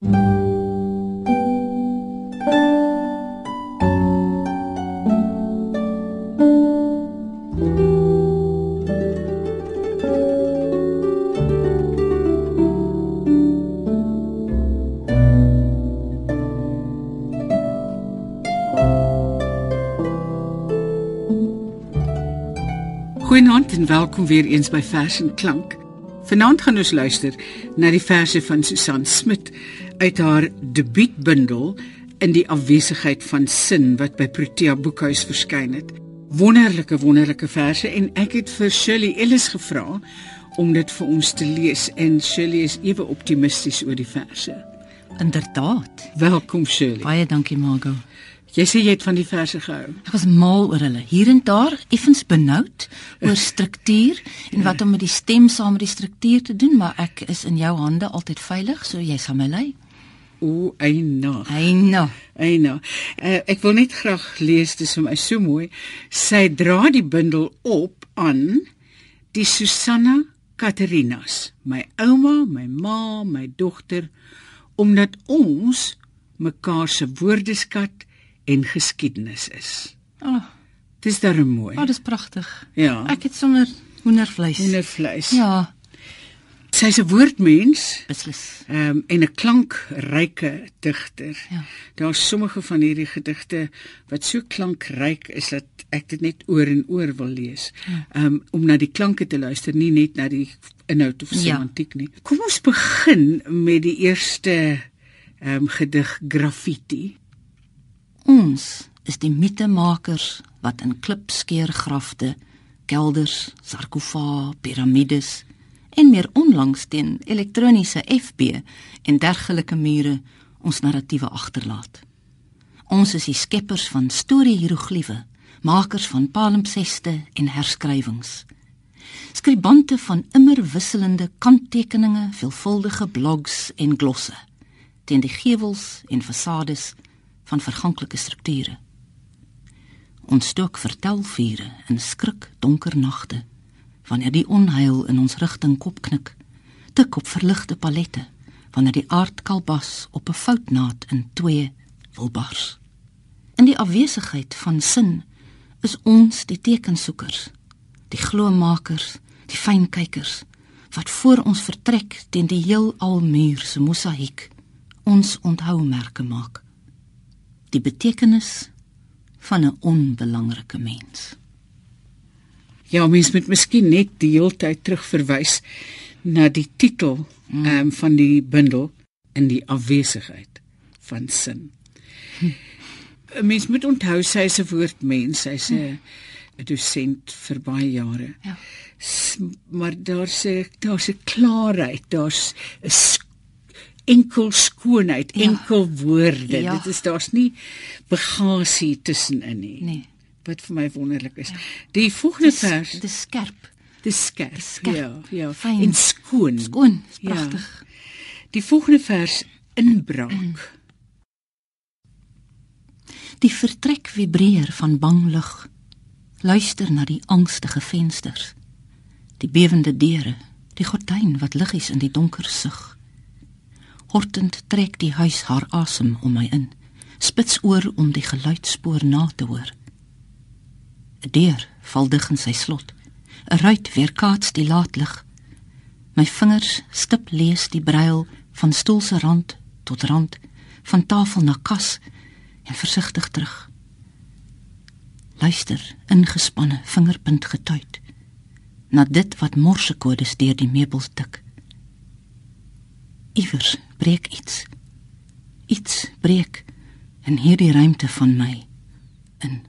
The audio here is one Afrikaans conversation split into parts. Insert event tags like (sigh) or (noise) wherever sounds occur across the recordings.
Goeienaand en welkom weer eens by Vers en Klank. Vanaand gaan ons luister na die verse van Susan Smit uit haar debuutbundel in die afwesigheid van sin wat by Protea Boekhuis verskyn het. Wonderlike wonderlike verse en ek het vir Shirley Ellis gevra om dit vir ons te lees en Shirley is ewe optimisties oor die verse. Inderdaad. Welkom Shirley. Baie dankie Margot. Jy sê jy het van die verse gehou. Ek was mal oor hulle. Hier en daar effens benoud oor (laughs) struktuur en wat om met die stem saam met die struktuur te doen, maar ek is in jou hande altyd veilig, so jy sal my lei. O, eina. Eina. Eina. Uh, ek wil net graag lees, dis vir my so mooi. Sy dra die bundel op aan die Susanna Katerinas, my ouma, my ma, my dogter, omdat ons mekaar se woordeskat en geskiedenis is. O, oh, Dis darem mooi. oh, dis pragtig. Ja. Ek het sommer hoendervleis. Hoendervleis. Ja, Sy's 'n woordmens. beslis. Ehm um, en 'n klankryke digter. Ja. Daar's sommige van hierdie gedigte wat so klankryk is dat ek dit net oor en oor wil lees. Ehm um, om na die klanke te luister, nie net na die inhoud of Ja. semantiek nie. Kom ons begin met die eerste ehm um, gedig Graffiti. Ons is die mitemakers wat in klipskeergrafte, kelders, sarkofae, piramides en meer onlangs teen elektroniese FB en dergelike mure ons narratiewe agterlaat. Ons is die skeppers van storie-hierogliewe, makers van palimpseste en herskrywings. Skribante van immer wisselende kanttekeninge, veelvuldige blogs en glosse teen die gewels en fasades van verganklike strukture. Ons stook vertelvure in skrik donker nagte wanneer die onheil in ons rigting kopknik, tik op verligte palette wanneer die aardkalbas op 'n foutnaad in twee wil bars. In die afwesigheid van sin is ons die tekensoekers, die gloemakers, die fynkykers wat voor ons vertrek teen die heelal muur se mosaïek ons onthoumerke maak. Die betekenis van 'n onbelangrike mens. Ja, mens moet miskien net die heeltyd terugverwys na die titel ehm um, van die bundel in die afwesigheid van sin. 'n Mens moet onthou sy is 'n woordmens, sy's 'n 'n dosent vir baie jare. Ja. S- Maar daar's 'n daar's 'n klaarheid, daar's 'n enkel skoonheid, Ja. enkel woorde. Ja. Dit is daar's nie bagasie tussenin nie. Nee. Wat vir my wonderlik is. Die volgende vers Dit is skerp, Dis skerp. skerp, Ja, ja. fyn. En skoon. skoon, is Ja. pragtig. Die volgende vers inbraak. Die vertrek vibreer van bang lug. Luister na die angstige vensters. Die bewende deure, die gordyn wat liggies in die donker sug. Hortend trek die huis haar asem om my in, spits oor om die geluidspoor na te hoor. 'n Deur val dig in sy slot. 'n Ruit weerkaats die laatlig. My vingers stip lees die brail van stoel se rand tot rand, van tafel na kas en versigtig terug. Luister, ingespanne, vingerpunt getuit na dit wat morsekodes deur die meubels tik. Iewers breek iets. Iets breek in hierdie ruimte van my in.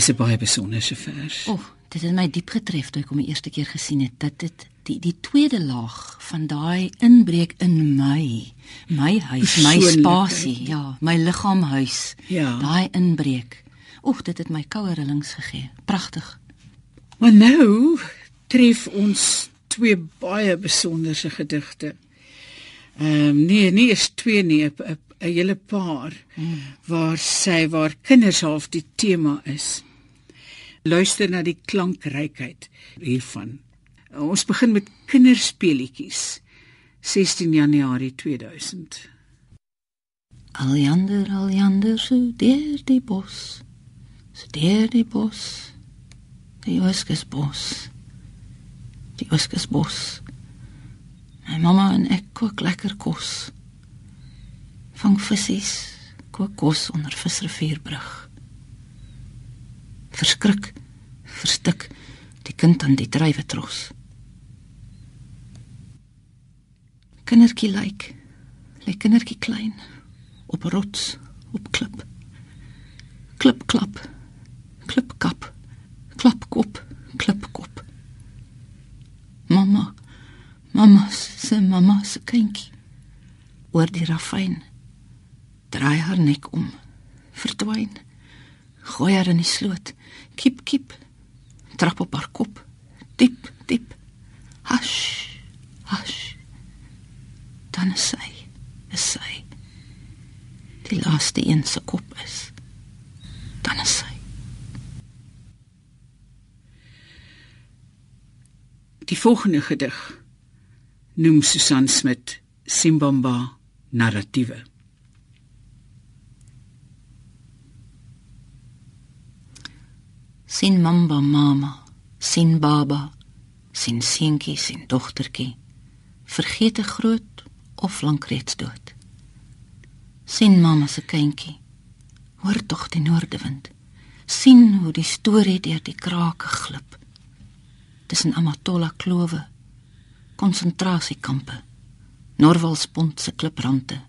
Dis 'n baie besonderse vers. O, oh, dit het my diep getref toe ek hom die eerste keer gesien het. Dat dit die die tweede laag van daai inbreek in my, my huis, my spasie, ja, my liggaamhuis. Ja. Daai inbreek. Oek, dit het my koue rillings gegee. Pragtig. Maar nou tref ons twee baie besonderse gedigte. Ehm um, nee, nie is twee nie, 'n 'n hele paar hmm. waar sy waar kinders half die tema is. Luister na die klankrykheid hiervan. Ons begin met kinderspeletjies. 16 Januarie 2000. Aljander, aljander, so deur die bos. So deur die bos. Die oskesbos. Die oskesbos. My mamma en ek kook lekker kos. Vang visse, kook kos onder visrivierbrug. Verskrik, verstik die kind aan die drywe tros. Kindertjie lyk, lyk kindertjie klein op rots, op klip. Klip klap. Klip kap. Klap kop, klip kop. Mamma Mamma se mamma se kindjie oor die ravyn draai haar nek om verdwyn gooi haar in die sloot. Kip kip trap op haar kop. Diep diep. Hash hash dan is sy is sy. Die laaste een se kop is. Dan is sy. Die volgende gedig noem Susan Smit Simbamba narratiewe. Sin mamba mama, sin baba, sin seentjie, sin dogtertjie, vergeete groot of lank reeds dood. Sin mamma se kindjie, hoor tog die noordewind, sien hoe die storie deur die krake glip. Tussen Amatola klowe. Konsentrasiekampe, Norwalspont se kliprande,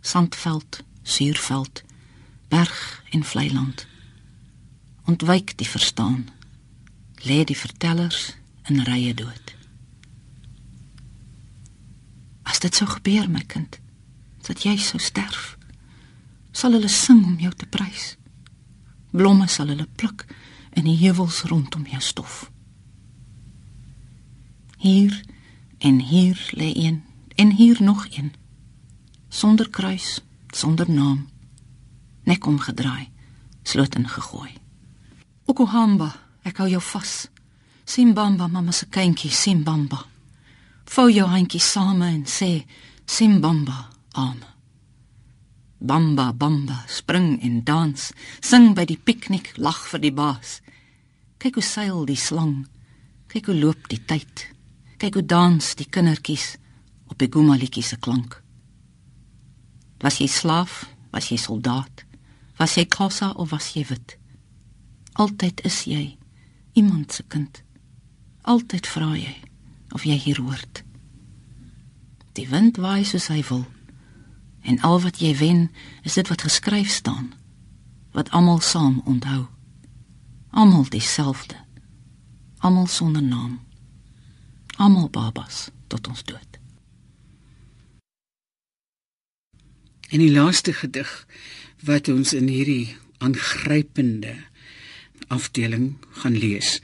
sandveld, suurveld, berg en vlei land. Ontwyk die verstaan, lê die vertellers in rye dood. As dit sou gebeur, my kind, dat jy sou sterf, sal hulle sing om jou te prys. Blomme sal hulle pluk in die heuwels rondom jou stof. Hier En hier lê een en hier nog een. Sonder kruis, sonder naam. Nek omgedraai, sloot ingegooi. Okuhamba, ek hou jou vas. Simbamba, mamma se kindjie, Simbamba. Vou jou handjie same en sê Simbamba, arm. Bamba, bamba, spring en dans, sing by die piknik, lag vir die baas. Kyk hoe seil die slang. Kyk hoe loop die tyd. Kyk hoe dans die kindertjies op die gumalietjie se klank. Was jy slaaf? Was jy soldaat? Was jy kossa of was jy wit? Altyd is jy iemand se kind. Altyd vra jy of jy hier hoort. Die wind waai soos hy wil. En al wat jy wen, is dit wat geskryf staan. Wat almal saam onthou. Almal dieselfde. Almal sonder naam almal babas tot ons dood. En die laaste gedig wat ons in hierdie aangrypende afdeling gaan lees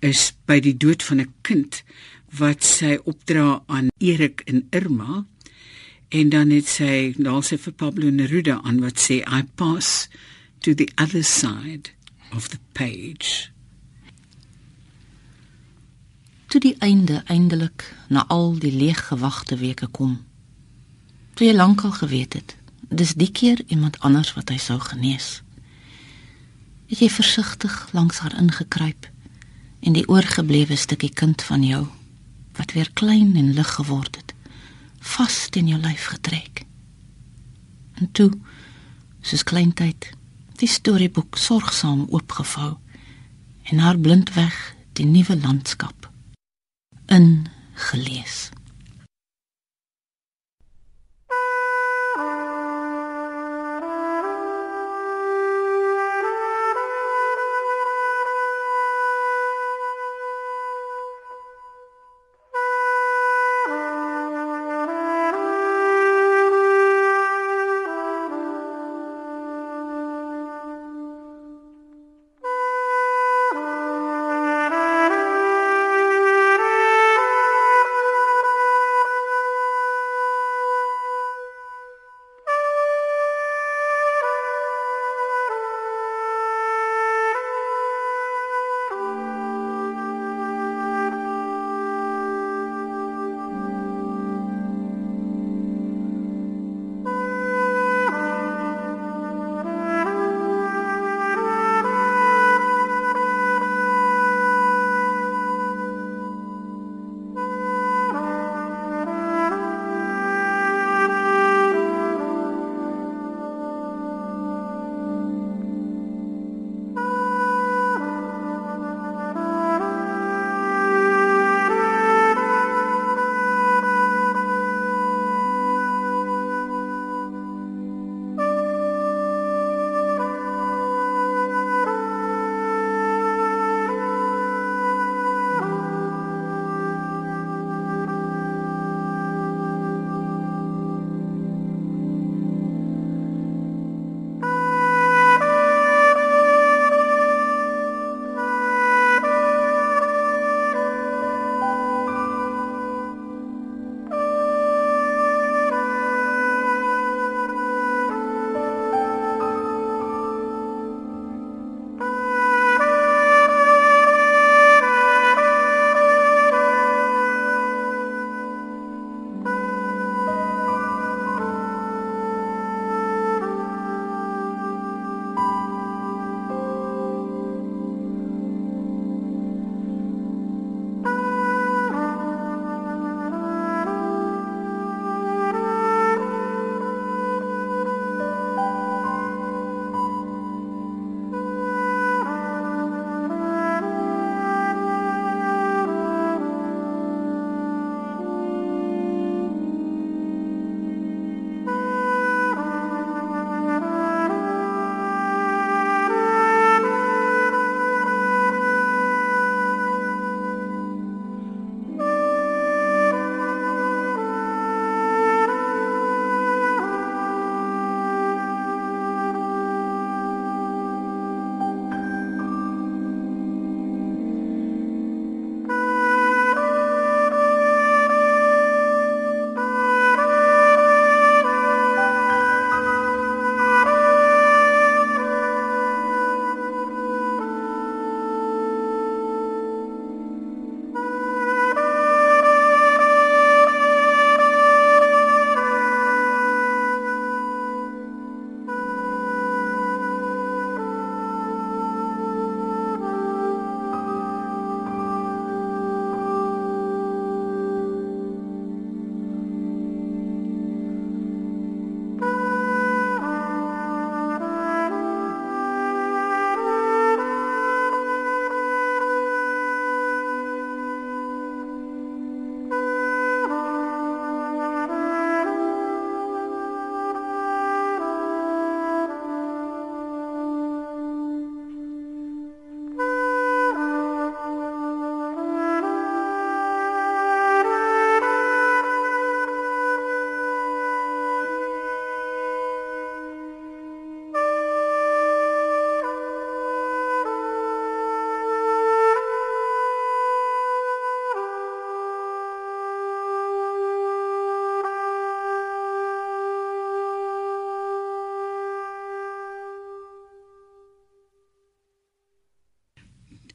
is by die dood van 'n kind wat sy opdra aan Erik en Irma en dan het sy nou sy vir Pablo Neruda aan wat sê I pass to the other side of the page toe die einde eindelik na al die leeggewagte weke kom. Toe jy lankal geweet het, dis die keer iemand anders wat hy sou genees. Het jy versigtig langs haar ingekruip en die oorgeblewe stukkie kind van jou wat weer klein en lig geword het, vas in jou lyf getrek. En toe, soos kleintyd, die storieboek sorgsaam oopgevou en haar blindweg die nuwe landskap ingelees.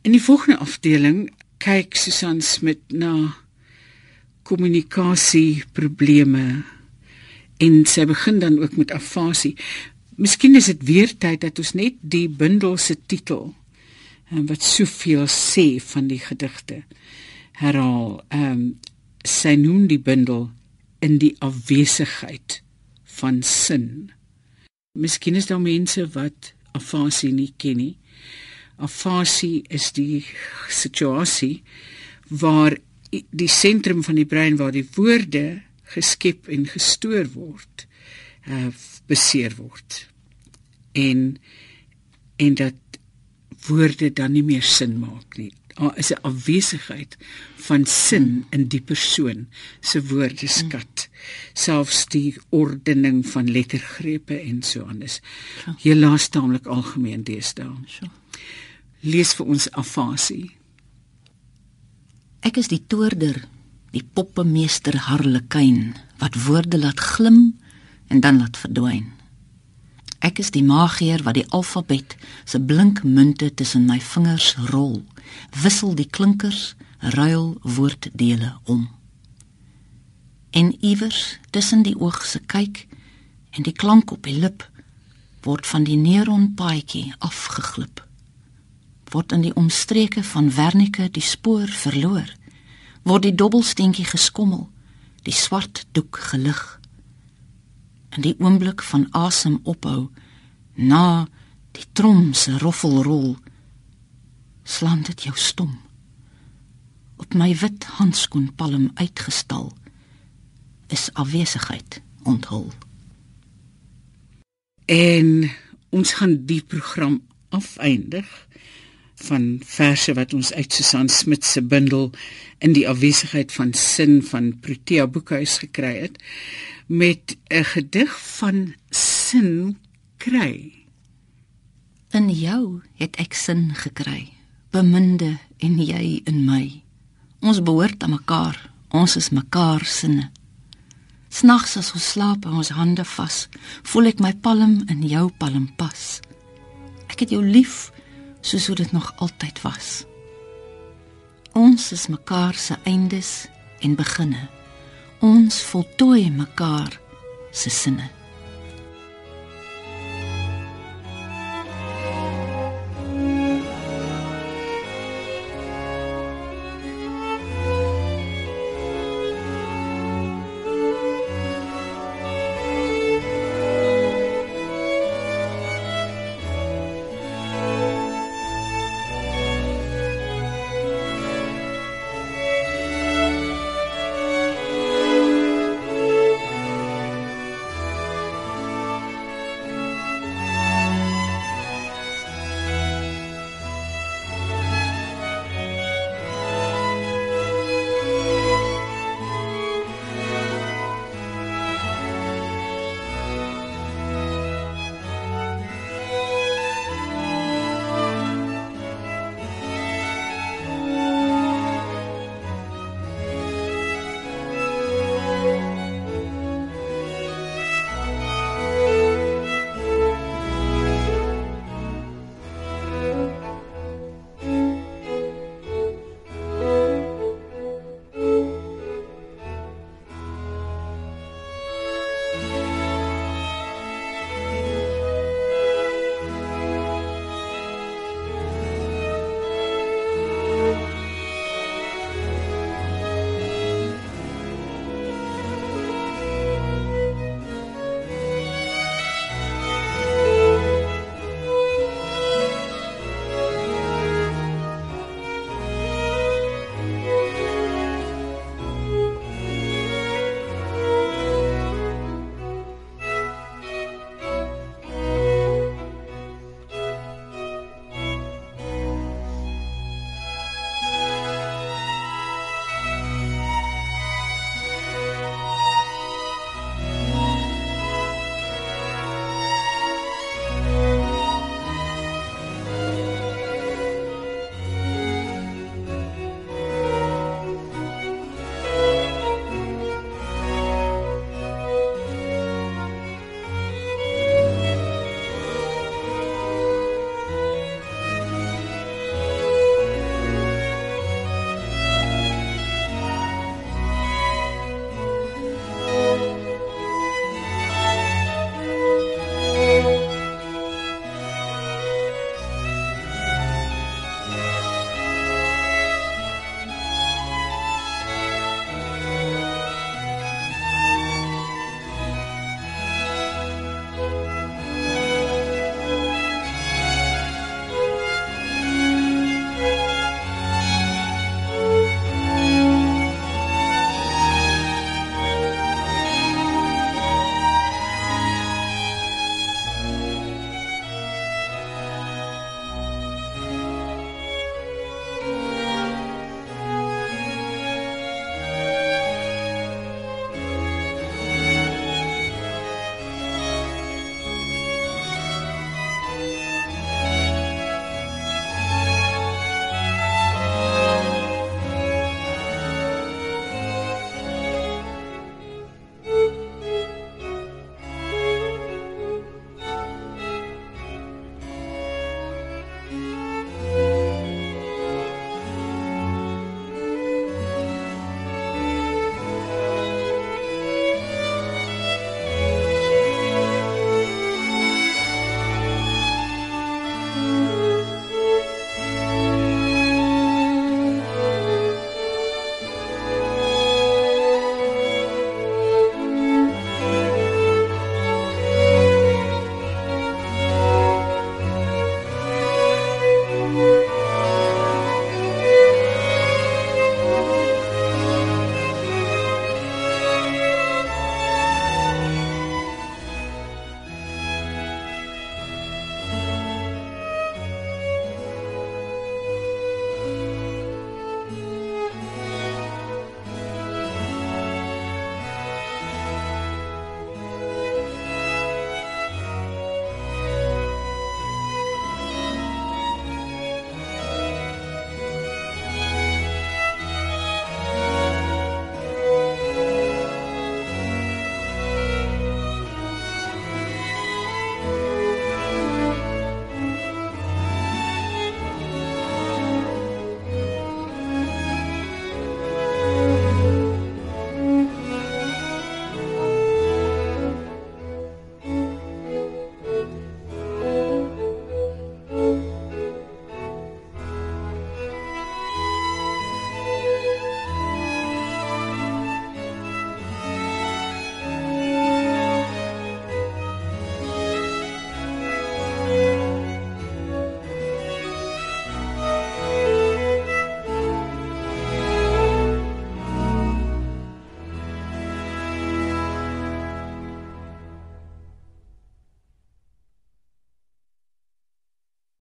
In die volgende afdeling kyk Susan Smit na kommunikasieprobleme en sy begin dan ook met afasie. Miskien is dit weer tyd dat ons net die bundel se titel en wat soveel sê van die gedigte herhaal. Ehm um, sy noem die bundel in die afwesigheid van sin. Miskien is daar mense wat afasie nie ken nie. Afasie is die situasie waar die sentrum van die brein waar die woorde geskep en gestoor word, uh beseer word. En en dat woorde dan nie meer sin maak nie. Daar is 'n afwesigheid van sin in die persoon se woordeskat. Selfs die ordening van lettergrepe en so aan is helaas taamlik algemeen deesdae. Lees vir ons afasie. Ek is die toorder, die poppemeester Harlekyn wat woorde laat glim en dan laat verdwyn. Ek is die magier wat die alfabet se blink munte tussen my vingers rol, wissel die klinkers, ruil woorddele om. En iewers tussen die oog se kyk en die klank op die lip word van die neuronpaadjie afgeglip word in die omstreke van Wernicke die spoor verloor word die dobbelsteentjie geskommel die swart doek gelig. In die oomblik van asem ophou na die trom se roffelrol slaan dit jou stom. Op my wit handskoen palm uitgestal is afwesigheid onthul. En ons gaan die program afeindig van verse wat ons uit Susan Smit se bundel in die afwesigheid van sin van Protea Boekhuis gekry het met 'n gedig van sin kry. In jou het ek sin gekry, beminde en jy in my. Ons behoort aan mekaar, ons is mekaar sinne. Snags as ons slaap en ons hande vas, voel ek my palm in jou palm pas. Ek het jou lief soos wat dit nog altyd was. Ons is mekaar se eindes en beginne. Ons voltooi mekaar se sinne.